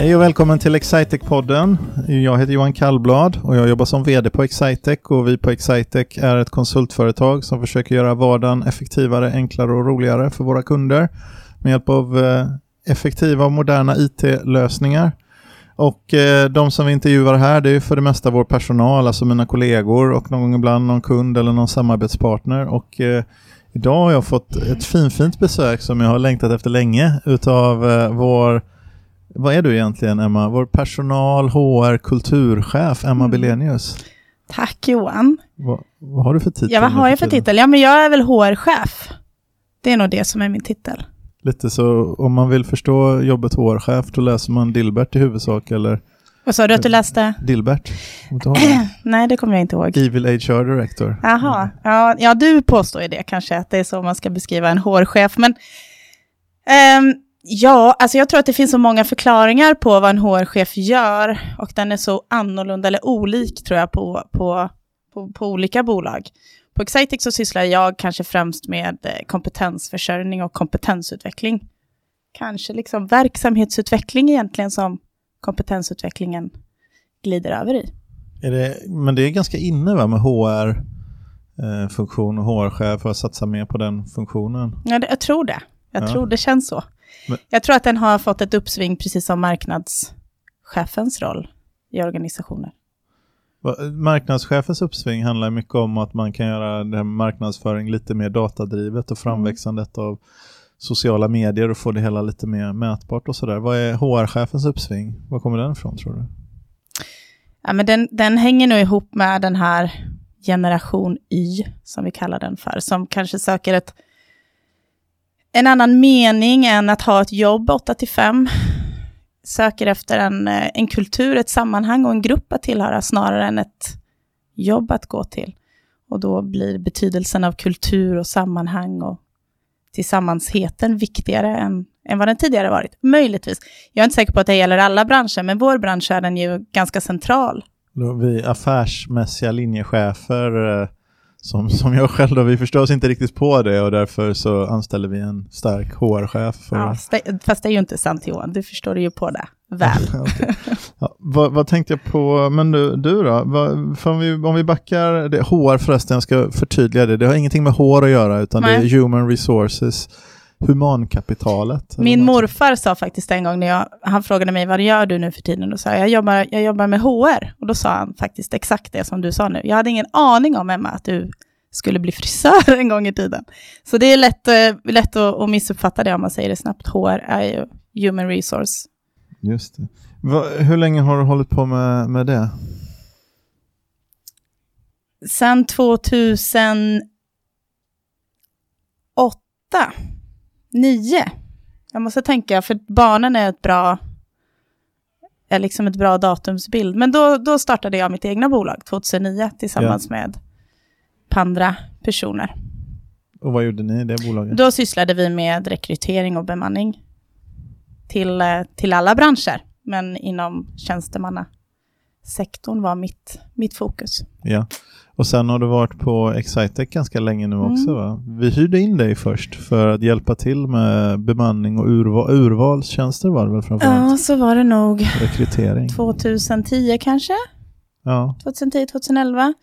Hej och välkommen till Excitec-podden. Jag heter Johan Kallblad och jag jobbar som vd på Excitec och vi på Excitec är ett konsultföretag som försöker göra vardagen effektivare, enklare och roligare för våra kunder med hjälp av eh, effektiva och moderna IT-lösningar. Och eh, de som vi intervjuar här det är för det mesta vår personal, alltså mina kollegor och någon gång ibland någon kund eller någon samarbetspartner. Och eh, idag har jag fått ett finfint besök som jag har längtat efter länge utav eh, vår vad är du egentligen Emma? Vår personal, HR, kulturchef Emma mm. Belenius. Tack Johan. Vad, vad, har du för titel? Ja, vad har jag för titel? Ja, men jag är väl HR-chef. Det är nog det som är min titel. Lite så, om man vill förstå jobbet HR-chef, då läser man Dilbert i huvudsak, eller? Vad sa du att du läste? Dilbert. Nej, det kommer jag inte ihåg. Evil HR Director. Jaha, ja, ja, du påstår ju det kanske, att det är så man ska beskriva en HR-chef, men um, Ja, alltså jag tror att det finns så många förklaringar på vad en HR-chef gör och den är så annorlunda eller olik tror jag på, på, på, på olika bolag. På Excitec så sysslar jag kanske främst med eh, kompetensförsörjning och kompetensutveckling. Kanske liksom verksamhetsutveckling egentligen som kompetensutvecklingen glider över i. Det, men det är ganska inne va, med HR-funktion eh, och HR-chef att satsa mer på den funktionen? Ja, det, jag tror det. Jag ja. tror det känns så. Men... Jag tror att den har fått ett uppsving precis som marknadschefens roll i organisationer. Marknadschefens uppsving handlar mycket om att man kan göra marknadsföring lite mer datadrivet och framväxandet av sociala medier och få det hela lite mer mätbart och sådär. Vad är HR-chefens uppsving? Var kommer den ifrån tror du? Ja, men den, den hänger nog ihop med den här generation Y, som vi kallar den för, som kanske söker ett en annan mening än att ha ett jobb 8 till 5. Söker efter en, eh, en kultur, ett sammanhang och en grupp att tillhöra snarare än ett jobb att gå till. Och då blir betydelsen av kultur och sammanhang och tillsammansheten viktigare än, än vad den tidigare varit. Möjligtvis. Jag är inte säker på att det gäller alla branscher, men vår bransch är den ju ganska central. Vi affärsmässiga linjechefer eh, som, som jag själv då, vi förstår oss inte riktigt på det och därför så anställer vi en stark HR-chef. För... Ja, fast det är ju inte sant Johan, du förstår ju på det väl. okay. ja, vad, vad, tänkte jag på, men du, du då? Vad, om, vi, om vi backar, det, HR förresten, jag ska förtydliga det, det har ingenting med HR att göra utan Nej. det är human resources humankapitalet? Min morfar sa faktiskt en gång när jag, han frågade mig vad gör du nu för tiden? Och sa jag jobbar, jag jobbar med HR. Och då sa han faktiskt exakt det som du sa nu. Jag hade ingen aning om Emma att du skulle bli frisör en gång i tiden. Så det är lätt, äh, lätt att, att missuppfatta det om man säger det snabbt. HR är ju human resource. Just det. Va, hur länge har du hållit på med, med det? Sen 2008 nio. Jag måste tänka, för barnen är ett bra, är liksom ett bra datumsbild. Men då, då startade jag mitt egna bolag 2009 tillsammans ja. med andra personer. Och vad gjorde ni i det bolaget? Då sysslade vi med rekrytering och bemanning till, eh, till alla branscher, men inom tjänstemannasektorn var mitt, mitt fokus. Ja, och sen har du varit på Excitec ganska länge nu också mm. va? Vi hyrde in dig först för att hjälpa till med bemanning och urval, urvalstjänster var det väl framförallt? Ja, så var det nog. Rekrytering. 2010 kanske? Ja. 2010, 2011.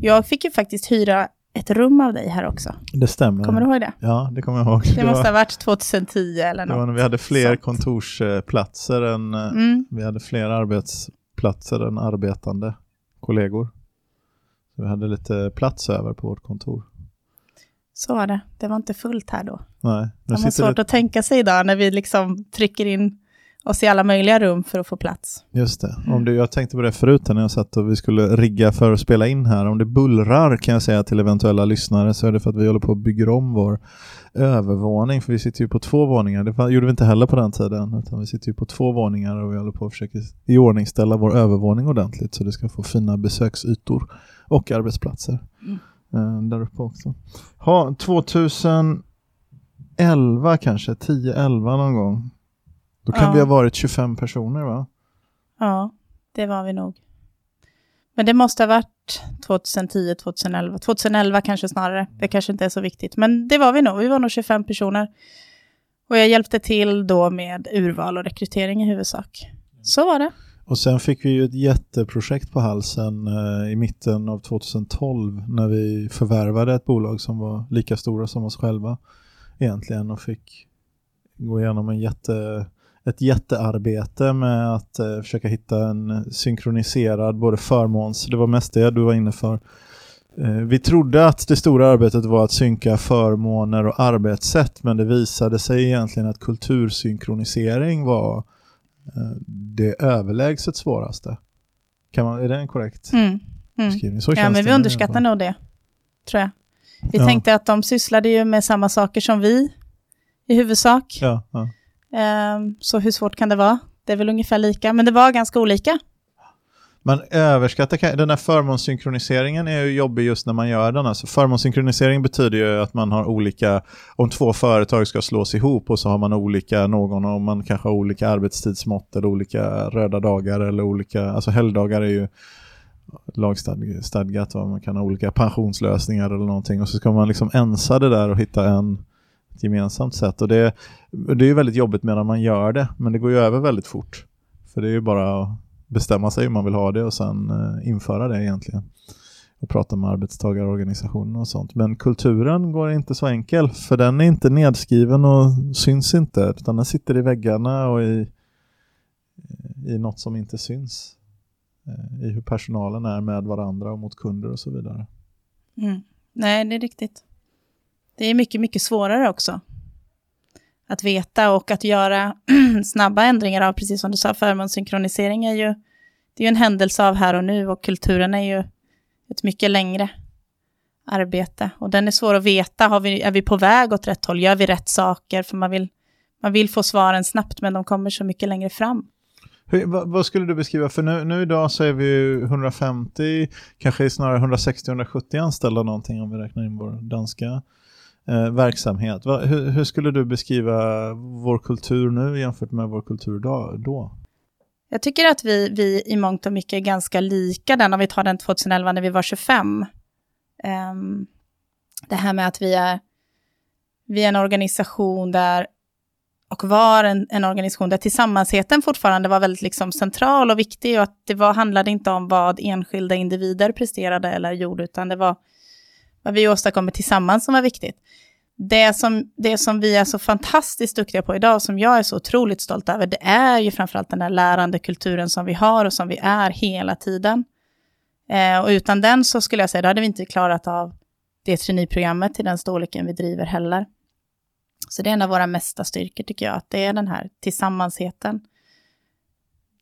Jag fick ju faktiskt hyra ett rum av dig här också. Det stämmer. Kommer du ihåg det? Ja, det kommer jag ihåg. Det, det måste var, ha varit 2010 eller något. Det var när vi hade fler sånt. kontorsplatser än, mm. vi hade fler arbetsplatser än arbetande kollegor. Så vi hade lite plats över på vårt kontor. Så var det. Det var inte fullt här då. Nej. Det var svårt det... att tänka sig idag när vi liksom trycker in oss i alla möjliga rum för att få plats. Just det. Om det jag tänkte på det förut när jag satt och vi skulle rigga för att spela in här. Om det bullrar kan jag säga till eventuella lyssnare så är det för att vi håller på att bygga om vår övervåning. För vi sitter ju på två våningar. Det gjorde vi inte heller på den tiden. Utan vi sitter ju på två våningar och vi håller på att försöka iordningställa vår övervåning ordentligt så det ska få fina besöksytor och arbetsplatser. Mm. Eh, där uppe också. Ha, 2011 kanske, 10-11 någon gång. Då kan ja. vi ha varit 25 personer va? Ja, det var vi nog. Men det måste ha varit 2010, 2011. 2011 kanske snarare. Det kanske inte är så viktigt. Men det var vi nog. Vi var nog 25 personer. Och jag hjälpte till då med urval och rekrytering i huvudsak. Så var det. Och sen fick vi ju ett jätteprojekt på halsen eh, i mitten av 2012 när vi förvärvade ett bolag som var lika stora som oss själva egentligen och fick gå igenom en jätte, ett jättearbete med att eh, försöka hitta en synkroniserad både förmåns, det var mest det du var inne för, Eh, vi trodde att det stora arbetet var att synka förmåner och arbetssätt men det visade sig egentligen att kultursynkronisering var eh, det överlägset svåraste. Kan man, är det en korrekt mm. Mm. beskrivning? Så ja, men vi underskattar nog det, tror jag. Vi ja. tänkte att de sysslade ju med samma saker som vi, i huvudsak. Ja, ja. Um, så hur svårt kan det vara? Det är väl ungefär lika, men det var ganska olika. Man överskattar, den här förmånssynkroniseringen är ju jobbig just när man gör den. Alltså förmånssynkronisering betyder ju att man har olika, om två företag ska slås ihop och så har man olika, någon och man kanske har olika arbetstidsmått eller olika röda dagar eller olika, alltså helgdagar är ju lagstadgat, man kan ha olika pensionslösningar eller någonting och så ska man liksom ensa det där och hitta en ett gemensamt sätt och det, det är ju väldigt jobbigt medan man gör det men det går ju över väldigt fort. För det är ju bara bestämma sig om man vill ha det och sen eh, införa det egentligen. Och prata med arbetstagarorganisationer och sånt. Men kulturen går inte så enkel för den är inte nedskriven och syns inte utan den sitter i väggarna och i, i något som inte syns. Eh, I hur personalen är med varandra och mot kunder och så vidare. Mm. Nej, det är riktigt. Det är mycket, mycket svårare också att veta och att göra snabba ändringar av, precis som du sa, förmånssynkronisering är ju, det är ju en händelse av här och nu och kulturen är ju ett mycket längre arbete. Och den är svår att veta, har vi, är vi på väg åt rätt håll, gör vi rätt saker? För man vill, man vill få svaren snabbt, men de kommer så mycket längre fram. Hur, vad, vad, skulle du beskriva? För nu, nu idag så är vi 150, kanske snarare 160-170 anställda någonting om vi räknar in vår danska eh, verksamhet. Va, hur, hur, skulle du beskriva vår kultur nu jämfört med vår kultur då? då? Jag tycker att vi, vi i mångt och mycket är ganska lika den, om vi tar den 2011 när vi var 25. Um, ehm, det här med att vi är, vi är en organisation där, och var en, en organisation där tillsammansheten fortfarande var väldigt liksom central och viktig och att det var, handlade inte om vad enskilda individer presterade eller gjorde, utan det var vad vi åstadkommer tillsammans som var viktigt. Det som, det som vi är så fantastiskt duktiga på idag, och som jag är så otroligt stolt över, det är ju framförallt den här lärande kulturen som vi har och som vi är hela tiden. Eh, och utan den så skulle jag säga, då hade vi inte klarat av det traineeprogrammet till den storleken vi driver heller. Så det är en av våra mesta styrkor tycker jag, att det är den här tillsammansheten.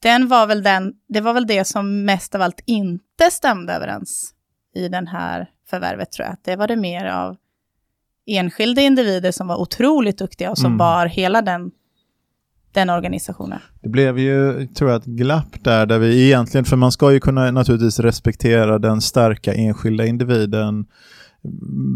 Den var väl den, det var väl det som mest av allt inte stämde överens i den här förvärvet tror jag. Det var det mer av enskilda individer som var otroligt duktiga och som mm. bar hela den, den organisationen. Det blev ju, tror jag, ett glapp där, där vi egentligen, för man ska ju kunna naturligtvis respektera den starka enskilda individen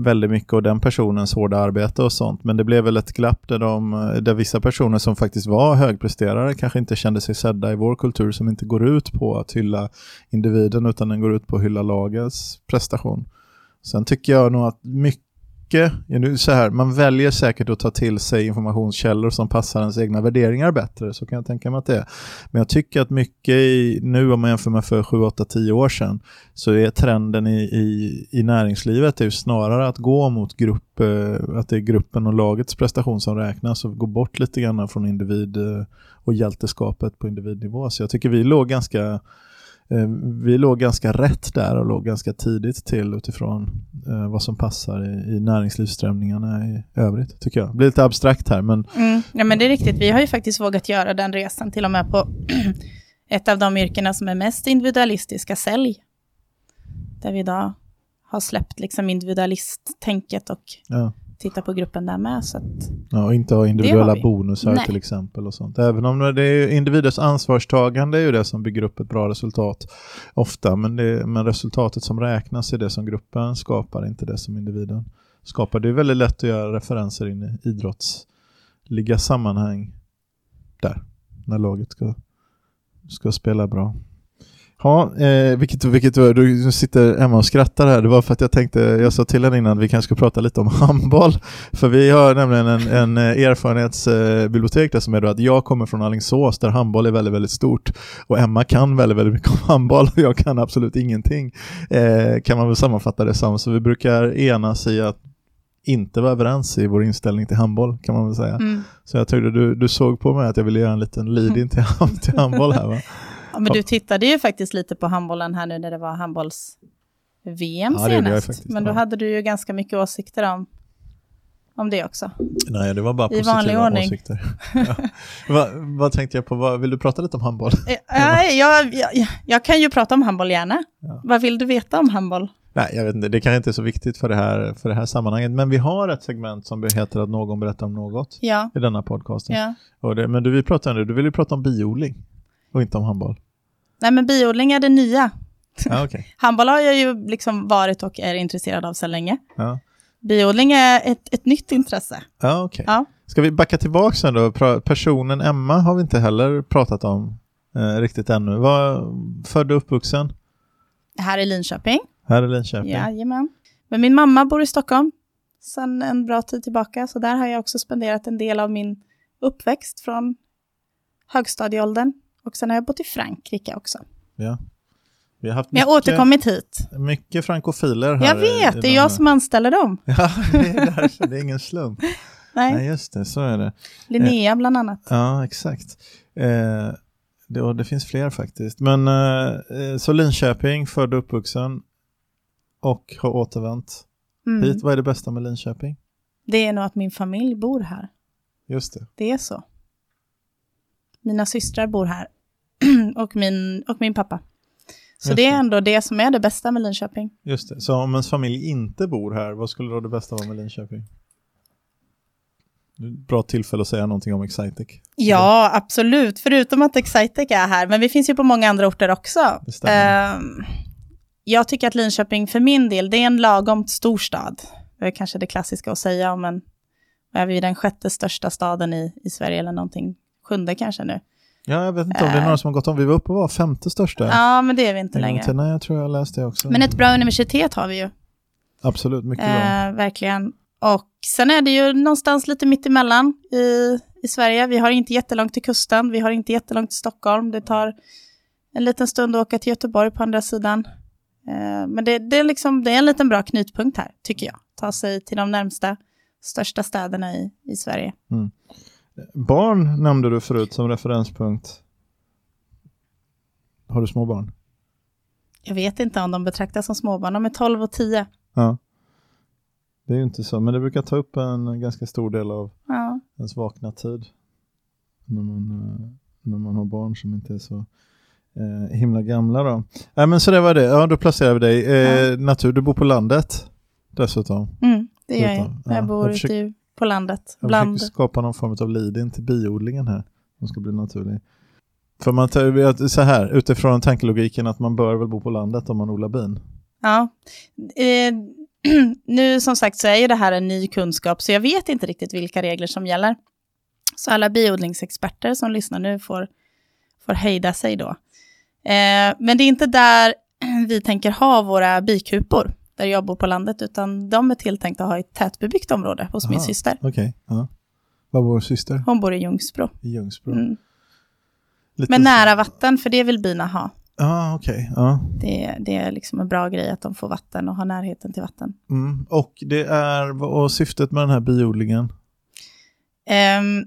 väldigt mycket och den personens hårda arbete och sånt. Men det blev väl ett glapp där, de, där vissa personer som faktiskt var högpresterare kanske inte kände sig sedda i vår kultur som inte går ut på att hylla individen utan den går ut på att hylla lagets prestation. Sen tycker jag nog att mycket så här, man väljer säkert att ta till sig informationskällor som passar ens egna värderingar bättre, så kan jag tänka mig att det är. Men jag tycker att mycket i, nu om man jämför med för 7, 8, 10 år sedan, så är trenden i, i, i näringslivet är snarare att gå mot grupp, eh, att det är gruppen och lagets prestation som räknas och gå bort lite grann från individ eh, och hjälteskapet på individnivå. Så jag tycker vi låg ganska vi låg ganska rätt där och låg ganska tidigt till utifrån eh, vad som passar i, i näringslivsströmningarna i övrigt, tycker jag. Det blir lite abstrakt här, men... Mm, ja, men det är riktigt. Vi har ju faktiskt vågat göra den resan till och med på ett av de yrkena som är mest individualistiska, sälj. Där vi idag har släppt liksom individualisttänket och ja titta på gruppen där med. Så ja, och inte ha individuella bonusar Nej. till exempel. och sånt. Även om det är individers ansvarstagande är ju det som bygger upp ett bra resultat ofta. Men, det, men resultatet som räknas är det som gruppen skapar, inte det som individen skapar. Det är väldigt lätt att göra referenser in i idrottsliga sammanhang där, när laget ska, ska spela bra. Ja, eh, vilket, vilket du, du sitter hemma och skrattar här, det var för att jag tänkte, jag sa till henne innan vi kanske ska prata lite om handboll, för vi har nämligen en, en eh, erfarenhetsbibliotek där som är då att jag kommer från Alingsås där handboll är väldigt, väldigt stort och Emma kan väldigt, väldigt mycket om handboll och jag kan absolut ingenting, eh, kan man väl sammanfatta det som, så vi brukar enas i att inte vara överens i vår inställning till handboll kan man väl säga. Mm. Så jag tyckte du, du såg på mig att jag ville göra en liten lead-in till, till handboll här va? Ja, men du tittade ju faktiskt lite på handbollen här nu när det var handbolls-VM Ja, senast. faktiskt, men då ja. hade du ju ganska mycket åsikter om, om det också. Nej, det var bara I vanlig positiva ordning. åsikter. ja. vad, vad tänkte jag på, vad, vill du prata lite om handboll? Nej, jag, jag, jag kan ju prata om handboll gärna. Vad vill du veta om handboll? Nej, jag vet inte, det kanske inte är så viktigt för det, här, för det här sammanhanget, men vi har ett segment som heter att någon berättar om något Ja, i denna podcasten. ja. Det, men du, vi pratar nu, du vill ju prata om biodling och inte om handboll. Nej, men biodling är det nya. Ja, okej. Handboll har jag ju liksom varit och är intresserad av sedan länge. Ja. Biodling är ett, ett nytt intresse. Ja, okej. Ja. Ska vi backa tillbaka sen då? Personen Emma har vi inte heller pratat om eh, riktigt ännu. Var född och uppvuxen Här i Linköping. här i Linköping? Jajamän. Men min mamma bor i Stockholm sedan en bra tid tillbaka, så där har jag också spenderat en del av min uppväxt från högstadieåldern. Och sen har jag bott i Frankrike också. Ja. Vi har haft Men jag har återkommit hit. mycket frankofiler här. Jag i- i vet, det är jag här- som anställer dem. Ja, det är därför. Det är ingen slump. Nej, Nej, just det. Så är det. Linnea bland annat. Ja, exakt. Eh, det, det finns fler faktiskt. Men eh, eh, så Linköping, född och uppvuxen och har återvänt Mm. hit. Vad är det bästa med Linköping? Det är nog att min familj bor här. Just det. Det är så. Mina systrar bor här. och, min, och min pappa. Så Just det är ändå det som är det bästa med Linköping. Just det. Så om ens familj inte bor här, vad skulle då det bästa vara med Linköping? Bra tillfälle att säga någonting om Excitec. Ja, absolut. Förutom att Excitec är här. Men vi finns ju på många andra orter också. Ehm, jag tycker att Linköping för min del, det är en lagom stor stad. Det är kanske det klassiska att säga om en, är vi, den sjätte största staden i, i Sverige eller någonting. Sjunde kanske nu. Ja, jag vet inte om det är några som har gått om. Vi var uppe och var femte största. Ja, men det är vi inte längre. till. Nej, jag tror jag läste det också. Men ett bra universitet har vi ju. Absolut, mycket bra. Eh, verkligen. Och sen är det ju någonstans lite mitt emellan i, i Sverige. Vi har inte jättelångt till kusten, vi har inte jättelångt till Stockholm. Det tar en liten stund att åka till Göteborg på andra sidan. Eh, men det, det, är liksom, det är en liten bra knutpunkt här, tycker jag. Ta sig till de närmsta största städerna i, i Sverige. Barn nämnde du förut som referenspunkt. Har du små barn? Jag vet inte om de betraktas som småbarn, de är 12 och 10. Ja. Det är ju inte så, men det brukar ta upp en ganska stor del av Ja. ens vakna tid. När man, eh, när man har barn som inte är så eh, himla gamla då. Nej men så det var det, ja då placerar vi dig. Eh, Natur, du bor på landet dessutom. Mm, det gör jag. Utan- ja, Jag bor jag försöker- ute på landet. Jag Bland... försöker skapa någon form av lead-in till biodlingen här. Som ska bli naturlig. För man tar, så här, utifrån tankelogiken att man bör väl bo på landet om man odlar bin. Ja. Eh, nu som sagt så är ju det här en ny kunskap, så jag vet inte riktigt vilka regler som gäller. Så alla biodlingsexperter som lyssnar nu får, får hejda sig då. Eh, men det är inte där vi tänker ha våra bikupor, där jag bor på landet, utan de är tilltänkta att ha i ett tätbebyggt område hos min Aha. syster. Okej, ja. Var bor syster? Hon bor i Ljungsbro. I Ljungsbro. Mm. Men nära vatten, för det vill bina ha. Ja, okej. Ja. Det, det är liksom en bra grej att de får vatten och har närheten till vatten. Mm. Och det är, och syftet med den här biodlingen? Ehm,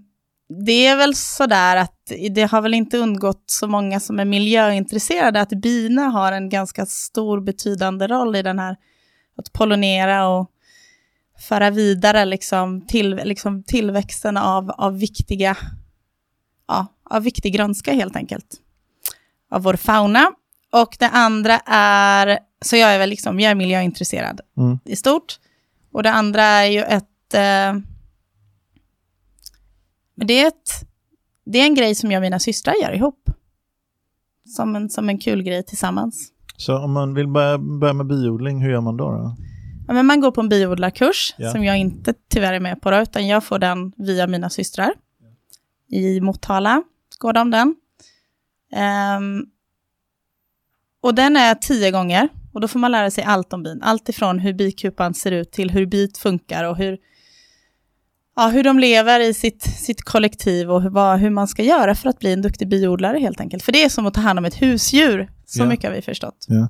det är väl sådär att det har väl inte undgått så många som är miljöintresserade att bina har en ganska stor betydande roll i den här att pollinera och föra vidare liksom, till, liksom tillväxten av, av viktiga, ja, av viktig grönska helt enkelt. Av vår fauna. Och det andra är, så jag är väl liksom, jag är miljöintresserad Mm. i stort. Och det andra är ju ett, eh, det är, ett, det är en grej som jag och mina systrar gör ihop. Som en, som en kul grej tillsammans. Så om man vill börja, börja med biodling, hur gör man då? då? Ja, men man går på en biodlarkurs Ja. som jag inte tyvärr är med på, då, utan jag får den via mina systrar. I Motala går de den. Ehm, Och den är tio gånger. Och då får man lära sig allt om bin. Allt ifrån hur bikupan ser ut till hur bit funkar och hur, ja, hur de lever i sitt, sitt kollektiv och hur, vad, hur man ska göra för att bli en duktig biodlare helt enkelt. För det är som att ta hand om ett husdjur. Så Ja. mycket har vi förstått. Ja.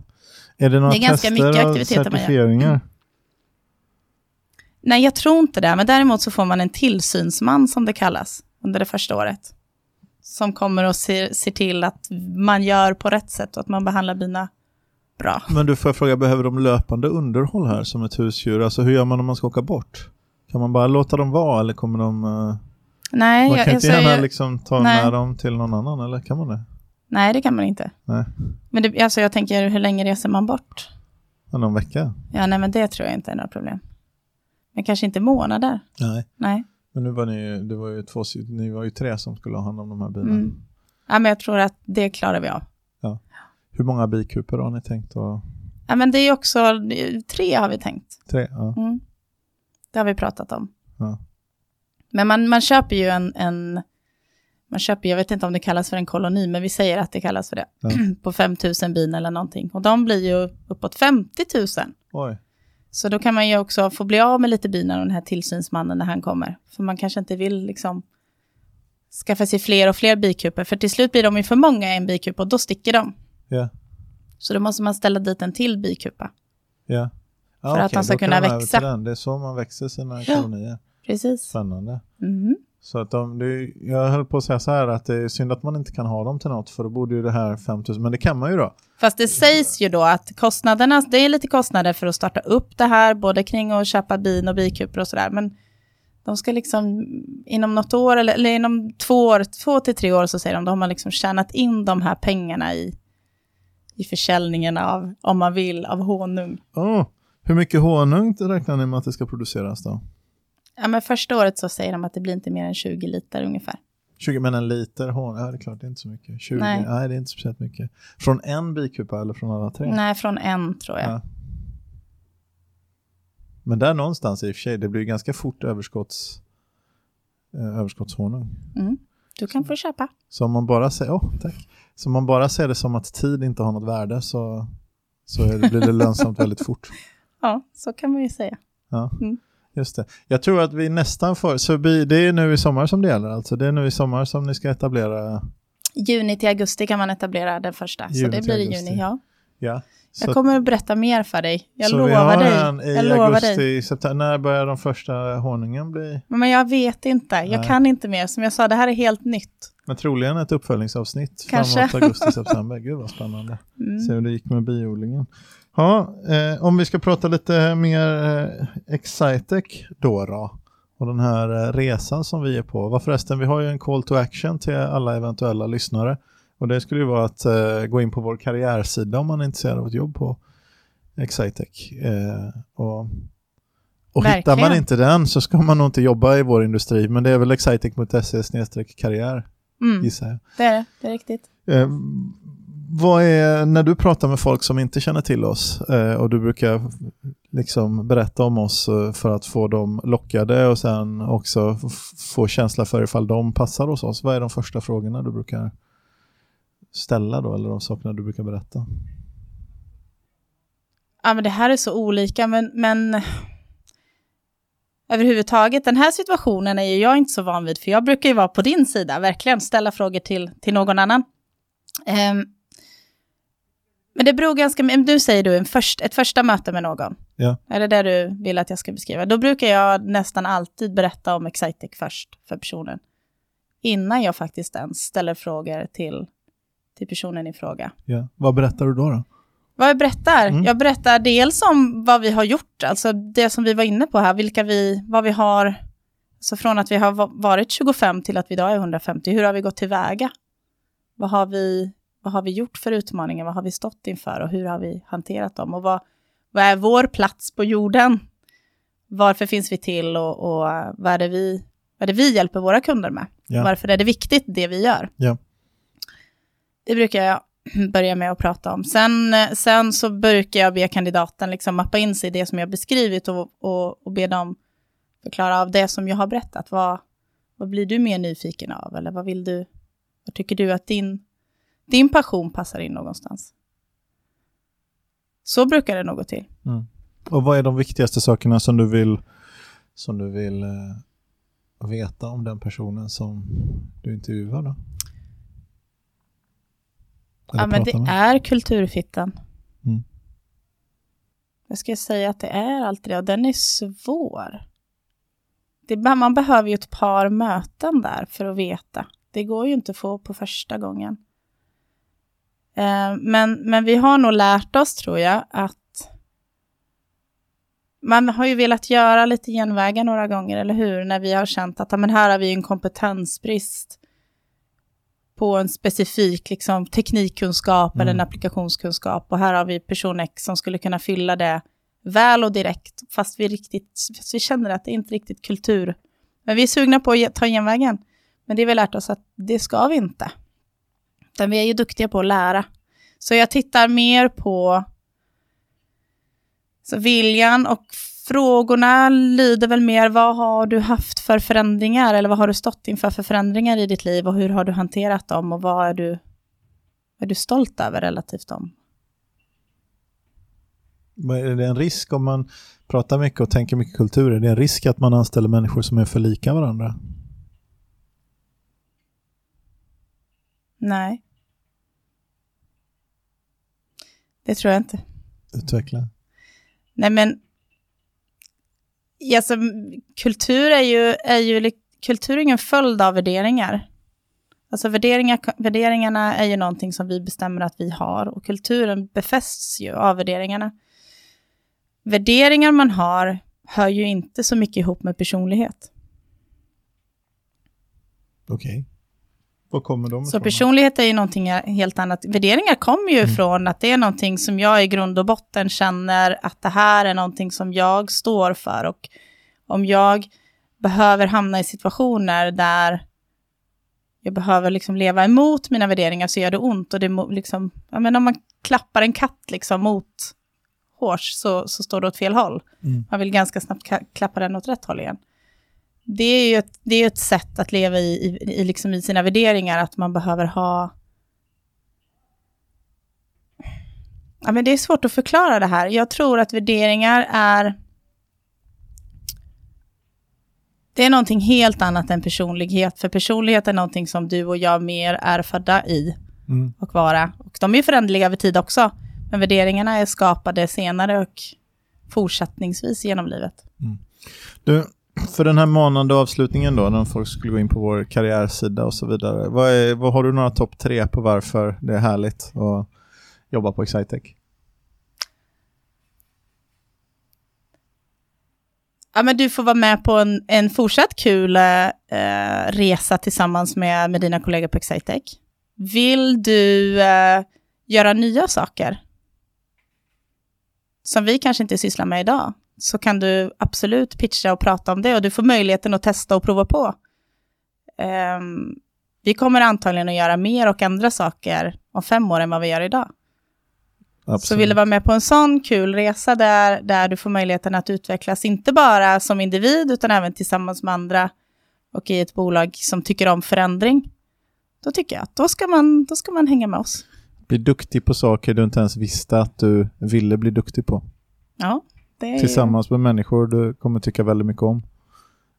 Är det några Det är ganska tester mycket och aktiviteter man gör. certifieringar? Nej, jag tror inte det. Men däremot så får man en tillsynsman som det kallas under det första året. Som kommer och ser, ser till att man gör på rätt sätt och att man behandlar bina bra. Men du, får jag fråga, behöver de löpande underhåll här som ett husdjur? Alltså hur gör man om man ska åka bort? Kan man bara låta dem vara eller kommer de... eh, Nej, man jag, kan jag inte säger- gärna liksom ta Nej. med dem till någon annan eller kan man det? Nej, det kan man inte. Nej, Men det, alltså jag tänker, hur länge reser man bort? Ja, någon vecka? Ja, nej, men det tror jag inte är några problem. Men kanske inte månader. Nej. Nej. Men nu var ni, det var ju två, ni var ju tre som skulle ha hand om de här bina. Mm. Ja, men jag tror att det klarar vi av. Hur många bikupor har ni tänkt att... Ja, men det är också, tre har vi tänkt. Tre? Ja. Mm. Det har vi pratat om. Ja. Men man, man köper ju en, en, man köper, jag vet inte om det kallas för en koloni, men vi säger att det kallas för det, Ja. på 5 000 bin eller någonting. Och de blir ju uppåt 50 000. Oj. Så då kan man ju också få bli av med lite bin av den här tillsynsmannen när han kommer. För man kanske inte vill liksom skaffa sig fler och fler bikupor. För till slut blir de ju för många i en bikupa och då sticker de. Ja. Så då måste man ställa dit en till bikupa. Ja. Ja För att okej, de ska kunna de växa. Det är så man växer sina kolonier. Precis. Spännande. Mhm. Så att de, det, jag höll på att säga så här att det är synd att man inte kan ha dem till något för då borde ju det här 5000, men det kan man ju då. Fast det sägs ju då att kostnaderna, det är lite kostnader för att starta upp det här, både kring att köpa bin och bikupor och sådär, men de ska liksom inom något år, eller, eller inom två år, två till tre år så säger de, då har man liksom tjänat in de här pengarna i, i försäljningen av, om man vill, av honung. Oh, hur mycket honung räknar ni med att det ska produceras då? Ja, men första året så säger de att det blir inte mer än 20 liter ungefär. 20, men en liter honung, ja det är klart det är inte så mycket. 20, nej. Nej. det är inte speciellt mycket. Från en bikupa eller från alla tre? Nej, från en tror jag. Ja. Men där någonstans i och för sig, det blir ganska fort överskotts, eh, överskottshonung. Mm. Du kan få köpa. Så om man bara säger, oh, tack. Så om man bara ser det som att tid inte har något värde så, så är det, blir det lönsamt väldigt fort. Ja, så kan man ju säga. Ja, Mm. just det. Jag tror att vi nästan får, så det är nu i sommar som det gäller alltså. Det är nu i sommar som ni ska etablera, Juni till augusti kan man etablera den första, Juni så det blir i augusti. juni. Ja. ja. Jag kommer att berätta mer för dig. Jag så vi lovar har dig. en i Jag lovar augusti, dig. september. När börjar de första honungen bli? Men jag vet inte. Jag Nej. kan inte mer. Som jag sa, det här är helt nytt. Men troligen ett uppföljningsavsnitt Kanske. framåt augusti-september. Gud vad spännande. Mm. Se hur det gick med biodlingen. Ja, eh, om vi ska prata lite mer eh, Excitec då, då och den här eh, resan som vi är på. Vad förresten, vi har ju en call to action till alla eventuella lyssnare. Och det skulle ju vara att eh, gå in på vår karriärsida om man är intresserad av ett jobb på Excitec. Eh, och och hittar man inte den så ska man nog inte jobba i vår industri. Men det är väl excitec.se karriär Mm. gissar jag. Det är det. Det är riktigt. Eh, vad är, när du pratar med folk som inte känner till oss eh, och du brukar liksom berätta om oss eh, för att få dem lockade och sen också få känsla för ifall de passar hos oss. Vad är de första frågorna du brukar ställa då eller de sakerna du brukar berätta? Ja, men det här är så olika, men, men överhuvudtaget, den här situationen är ju jag inte så van vid, för jag brukar ju vara på din sida, verkligen ställa frågor till, till någon annan. Ehm, men det beror ganska mycket, du säger du en först, ett första möte med någon. Ja. Är det det du vill att jag ska beskriva? Då brukar jag nästan alltid berätta om Excitec först för personen. Innan jag faktiskt ens ställer frågor till, till personen i fråga. Ja. Vad berättar du då? då? Vad jag berättar? Mm. Jag berättar dels om vad vi har gjort, alltså det som vi var inne på här, vilka vi, vad vi har, så från att vi har va- varit 25 till att vi idag är 150, hur har vi gått tillväga? Vad har vi, vad har vi gjort för utmaningar, vad har vi stått inför och hur har vi hanterat dem? Och vad, vad är vår plats på jorden? Varför finns vi till och, och vad, är det vi, vad är det vi hjälper våra kunder med? Ja. Varför är det viktigt det vi gör? Ja. Det brukar jag börja med att prata om. Sen, sen så brukar jag be kandidaten liksom mappa in sig i det som jag beskrivit och, och, och be dem förklara av det som jag har berättat. Vad, vad blir du mer nyfiken av? Eller vad vill du? Vad tycker du att din, din passion passar in någonstans? Så brukar det nog gå till. Mm. Och vad är de viktigaste sakerna som du vill, som du vill eh, veta om den personen som du intervjuar då? Eller Ja, men det med? är kulturfittan. Mm. Jag ska säga att det är alltid det, och den är svår. Det, man behöver ju ett par möten där för att veta. Det går ju inte att få på första gången. Eh, men, men vi har nog lärt oss, tror jag, att man har ju velat göra lite genvägar några gånger, eller hur? När vi har känt att men här har vi en kompetensbrist på en specifik liksom, teknikkunskap eller en Mm. applikationskunskap. Och här har vi person X som skulle kunna fylla det väl och direkt, fast vi, riktigt, fast vi känner att det inte är riktigt kultur. Men vi är sugna på att ta genvägen. Men det har vi lärt oss att det ska vi inte. Utan vi är ju duktiga på att lära. Så jag tittar mer på så viljan och frågorna lyder väl mer vad har du haft för förändringar eller vad har du stått inför för förändringar i ditt liv och hur har du hanterat dem och vad är du, är du stolt över relativt dem? Är det en risk om man pratar mycket och tänker mycket kultur? Är det en risk att man anställer människor som är för lika varandra? Nej. Det tror jag inte. Utveckla. Nej men, alltså, kultur är ju, är ju kultur är ingen följd av värderingar. Alltså värderingar, värderingarna är ju någonting som vi bestämmer att vi har och kulturen befästs ju av värderingarna. Värderingar man har hör ju inte så mycket ihop med personlighet. Okej. Var kommer de Så ifrån? personlighet är ju någonting helt annat. Värderingar kommer ju Mm. från att det är någonting som jag i grund och botten känner att det här är någonting som jag står för. Och om jag behöver hamna i situationer där jag behöver liksom leva emot mina värderingar så gör det ont. Och det liksom, ja, men om man klappar en katt liksom mot hårs så, så står det åt fel håll. Mm. Man vill ganska snabbt klappa den åt rätt håll igen. Det är ju ett, det är ett sätt att leva i, i, i, liksom i sina värderingar, att man behöver ha... Ja, men det är svårt att förklara det här. Jag tror att värderingar är... Det är någonting helt annat än personlighet, för personlighet är någonting som du och jag mer är födda i Mm. och vara. Och de är föränderliga över tid också, men värderingarna är skapade senare och fortsättningsvis genom livet. Du, för den här manande avslutningen då, när folk skulle gå in på vår karriärsida och så vidare. Vad, är, vad har du några topp tre på varför det är härligt att jobba på Excitec? Ja, men du får vara med på en, en fortsatt kul eh, resa tillsammans med, med dina kollegor på Excitec. Vill du eh, göra nya saker som vi kanske inte sysslar med idag, så kan du absolut pitcha och prata om det och du får möjligheten att testa och prova på. Ehm, vi kommer antagligen att göra mer och andra saker om fem år än vad vi gör idag. Så vill du vara med på en sån kul resa där, där du får möjligheten att utvecklas, inte bara som individ, utan även tillsammans med andra och i ett bolag som tycker om förändring, då tycker jag att då ska man, då ska man hänga med oss. Bli duktig på saker du inte ens visste att du ville bli duktig på. Ja, är Tillsammans med människor du kommer tycka väldigt mycket om.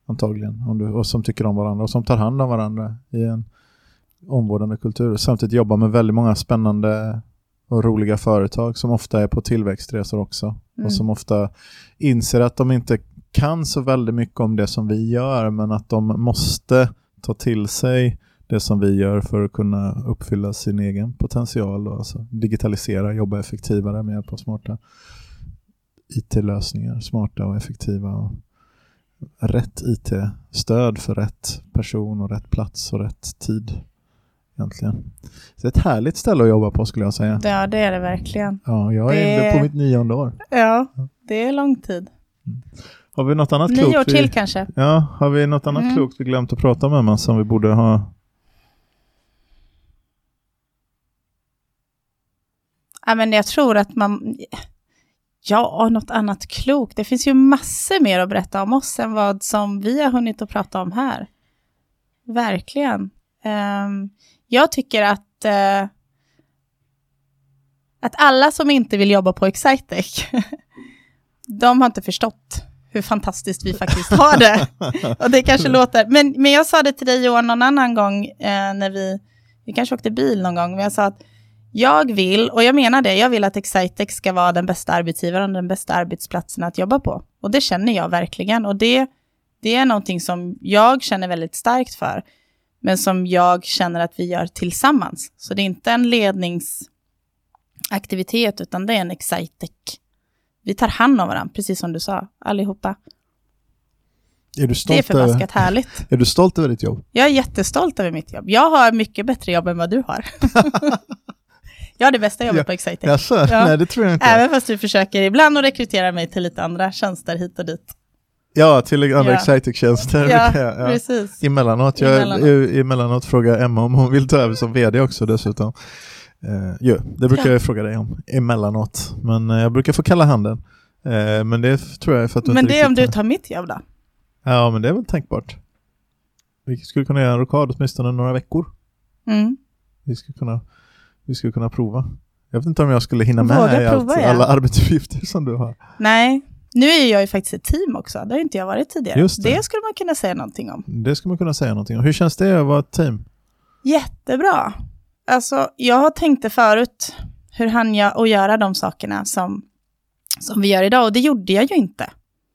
Antagligen. Om du, och som tycker om varandra och som tar hand om varandra i en omvårdande kultur. Samtidigt jobba med väldigt många spännande och roliga företag som ofta är på tillväxtresor också. Mm. Och som ofta inser att de inte kan så väldigt mycket om det som vi gör men att de måste ta till sig det som vi gör för att kunna uppfylla sin egen potential och alltså digitalisera, jobba effektivare med hjälp av smarta IT-lösningar, smarta och effektiva och rätt IT-stöd för rätt person och rätt plats och rätt tid egentligen. Så det är ett härligt ställe att jobba på skulle jag säga. Ja, det är det verkligen. Ja, jag är Det- inne på mitt nionde år. Ja, det är lång tid. Har vi något annat Nio år klokt? till Vi, kanske. ja, har vi något annat Mm. klokt vi glömt att prata med man som vi borde ha? Ja, men jag tror att man... Ja, något annat klokt. Det finns ju massor mer att berätta om oss än vad som vi har hunnit att prata om här. Verkligen. Ehm, jag tycker att... eh, att alla som inte vill jobba på Excitec, de har inte förstått hur fantastiskt vi faktiskt har det. Och det kanske låter, men, men jag sa det till dig Johan någon annan gång eh, när vi, vi kanske åkte bil någon gång, men jag sa att jag vill, och jag menar det, jag vill att Excitec ska vara den bästa arbetsgivaren, den bästa arbetsplatsen att jobba på. Och det känner jag verkligen. Och det, det är någonting som jag känner väldigt starkt för, men som jag känner att vi gör tillsammans. Så det är inte en ledningsaktivitet, utan det är en Excitec. Vi tar hand om varandra, precis som du sa, allihopa. Är du Det är stolt, förbaskat härligt. är du stolt över ditt jobb? Jag är jättestolt över mitt jobb. Jag har mycket bättre jobb än vad du har. jag har det bästa jobbet Ja, på Excitec. Jaså? Ja. Nej, det tror jag inte. Även fast du försöker ibland att rekrytera mig till lite andra tjänster hit och dit. Ja, till andra Ja. Excitec-tjänster. Ja, ja. precis. Emellanåt. Jag Emellanåt. emellanåt. frågar Emma om hon vill ta över som vd också dessutom. Uh, jo, det brukar Ja. jag fråga dig om emellanåt. Men eh, jag brukar få kalla handen. Eh, men det tror jag är för att du Men inte det är om du tar mitt jobb då? Ja, men det är väl tänkbart. Vi skulle kunna göra en rockad åtminstone några veckor. Mm. Vi skulle kunna, vi skulle kunna prova. Jag vet inte om jag skulle hinna med Våga i allt, ja. alla arbetsuppgifter som du har. Nej, nu är jag ju faktiskt ett team också. Det har inte jag varit tidigare. Just det. det skulle man kunna säga någonting om. Det skulle man kunna säga någonting om. Hur känns det att vara ett team? Jättebra. Alltså, jag har tänkt det förut, hur hann jag att göra de sakerna som, som vi gör idag? Och det gjorde jag ju inte.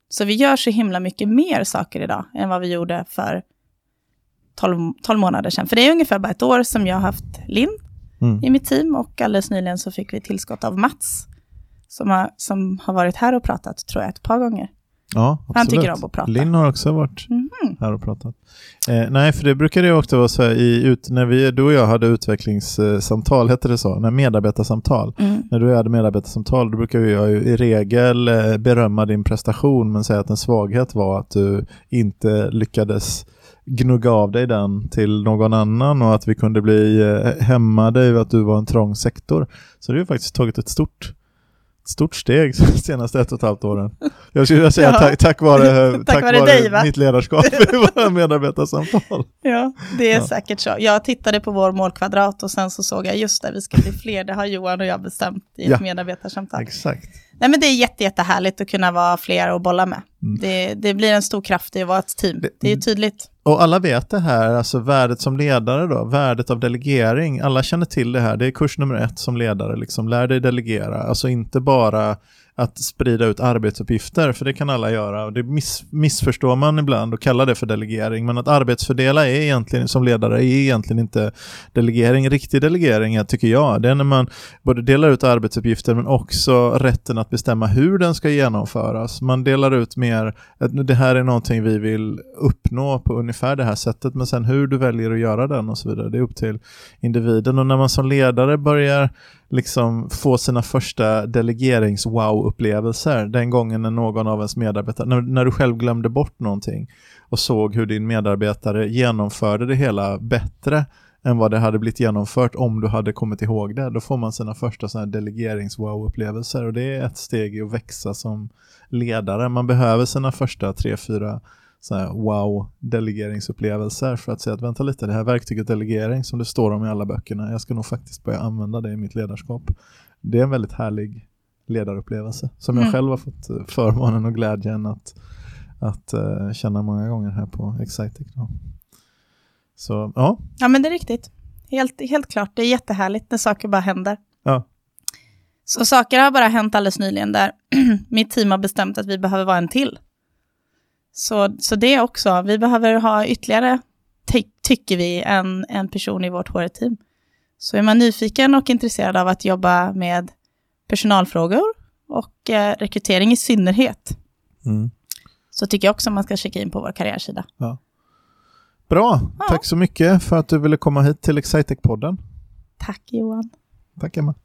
Så vi gör så himla mycket mer saker idag än vad vi gjorde för 12, 12 månader sedan. För det är ungefär bara ett år som jag har haft Linn Mm. i mitt team och alldeles nyligen så fick vi tillskott av Mats som har, som har varit här och pratat, tror jag, ett par gånger. Ja, absolut. Han tycker om att prata. Linn har också varit Mhm. här och pratat. Eh, nej, för det brukade ju också vara så här i, ut, när vi, du och jag hade utvecklingssamtal, hette det så? När medarbetarsamtal. Mm. När du och jag hade medarbetarsamtal, då brukar jag ju i regel eh, berömma din prestation men säga att en svaghet var att du inte lyckades gnugga av dig den till någon annan och att vi kunde bli eh, hämmade i att du var en trång sektor. Så du har faktiskt tagit ett stort stort steg de senaste ett och ett halvt åren. Jag skulle vilja säga Ja. tack, tack vare, Tack vare dig, va? mitt ledarskap i våra medarbetarsamtal. Ja, det är Ja. säkert så. Jag tittade på vår målkvadrat och sen så såg jag just det, vi ska bli fler. Det har Johan och jag bestämt i ett Ja. medarbetarsamtal. Exakt. Nej, men det är jätte, jättehärligt att kunna vara fler och bolla med. Mm. Det, det blir en stor kraft i att vara ett team. Det- Det är ju tydligt. Och alla vet det här, alltså värdet som ledare då, värdet av delegering. Alla känner till det här, det är kurs nummer ett som ledare, liksom lär dig delegera. Alltså inte bara att sprida ut arbetsuppgifter, för det kan alla göra. Och det miss, missförstår man ibland och kallar det för delegering. Men att arbetsfördela är egentligen, som ledare är egentligen inte delegering. Riktig delegering är, tycker jag, det är när man både delar ut arbetsuppgifter men också rätten att bestämma hur den ska genomföras. Man delar ut mer, att det här är någonting vi vill uppnå på ungefär det här sättet, men sen hur du väljer att göra den och så vidare, det är upp till individen. Och när man som ledare börjar liksom få sina första delegerings-wow-upplevelser, den gången när någon av ens medarbetare, när, när du själv glömde bort någonting och såg hur din medarbetare genomförde det hela bättre än vad det hade blivit genomfört om du hade kommit ihåg det. Då får man sina första sådana här delegerings-wow-upplevelser och det är ett steg i att växa som ledare. Man behöver sina första tre, fyra wow-delegeringsupplevelser för att säga att vänta lite, det här verktyget delegering som det står om i alla böckerna, jag ska nog faktiskt börja använda det i mitt ledarskap. Det är en väldigt härlig ledarupplevelse som jag Mm. själv har fått eh, förmånen och glädjen att, att eh, känna många gånger här på Excitec. Så ja, Ja, men det är riktigt. Helt, helt klart. Det är jättehärligt när saker bara händer. ja, Så saker har bara hänt alldeles nyligen där mitt team har bestämt att vi behöver vara en till. Så, så det också, vi behöver ha ytterligare, ty tycker vi, en, en person i vårt HR-team. Så är man nyfiken och intresserad av att jobba med personalfrågor och eh, rekrytering i synnerhet, mm. så tycker jag också man ska checka in på vår karriärsida. Bra, Ja. tack så mycket för att du ville komma hit till Excitec-podden. Tack Johan. Tack Emma.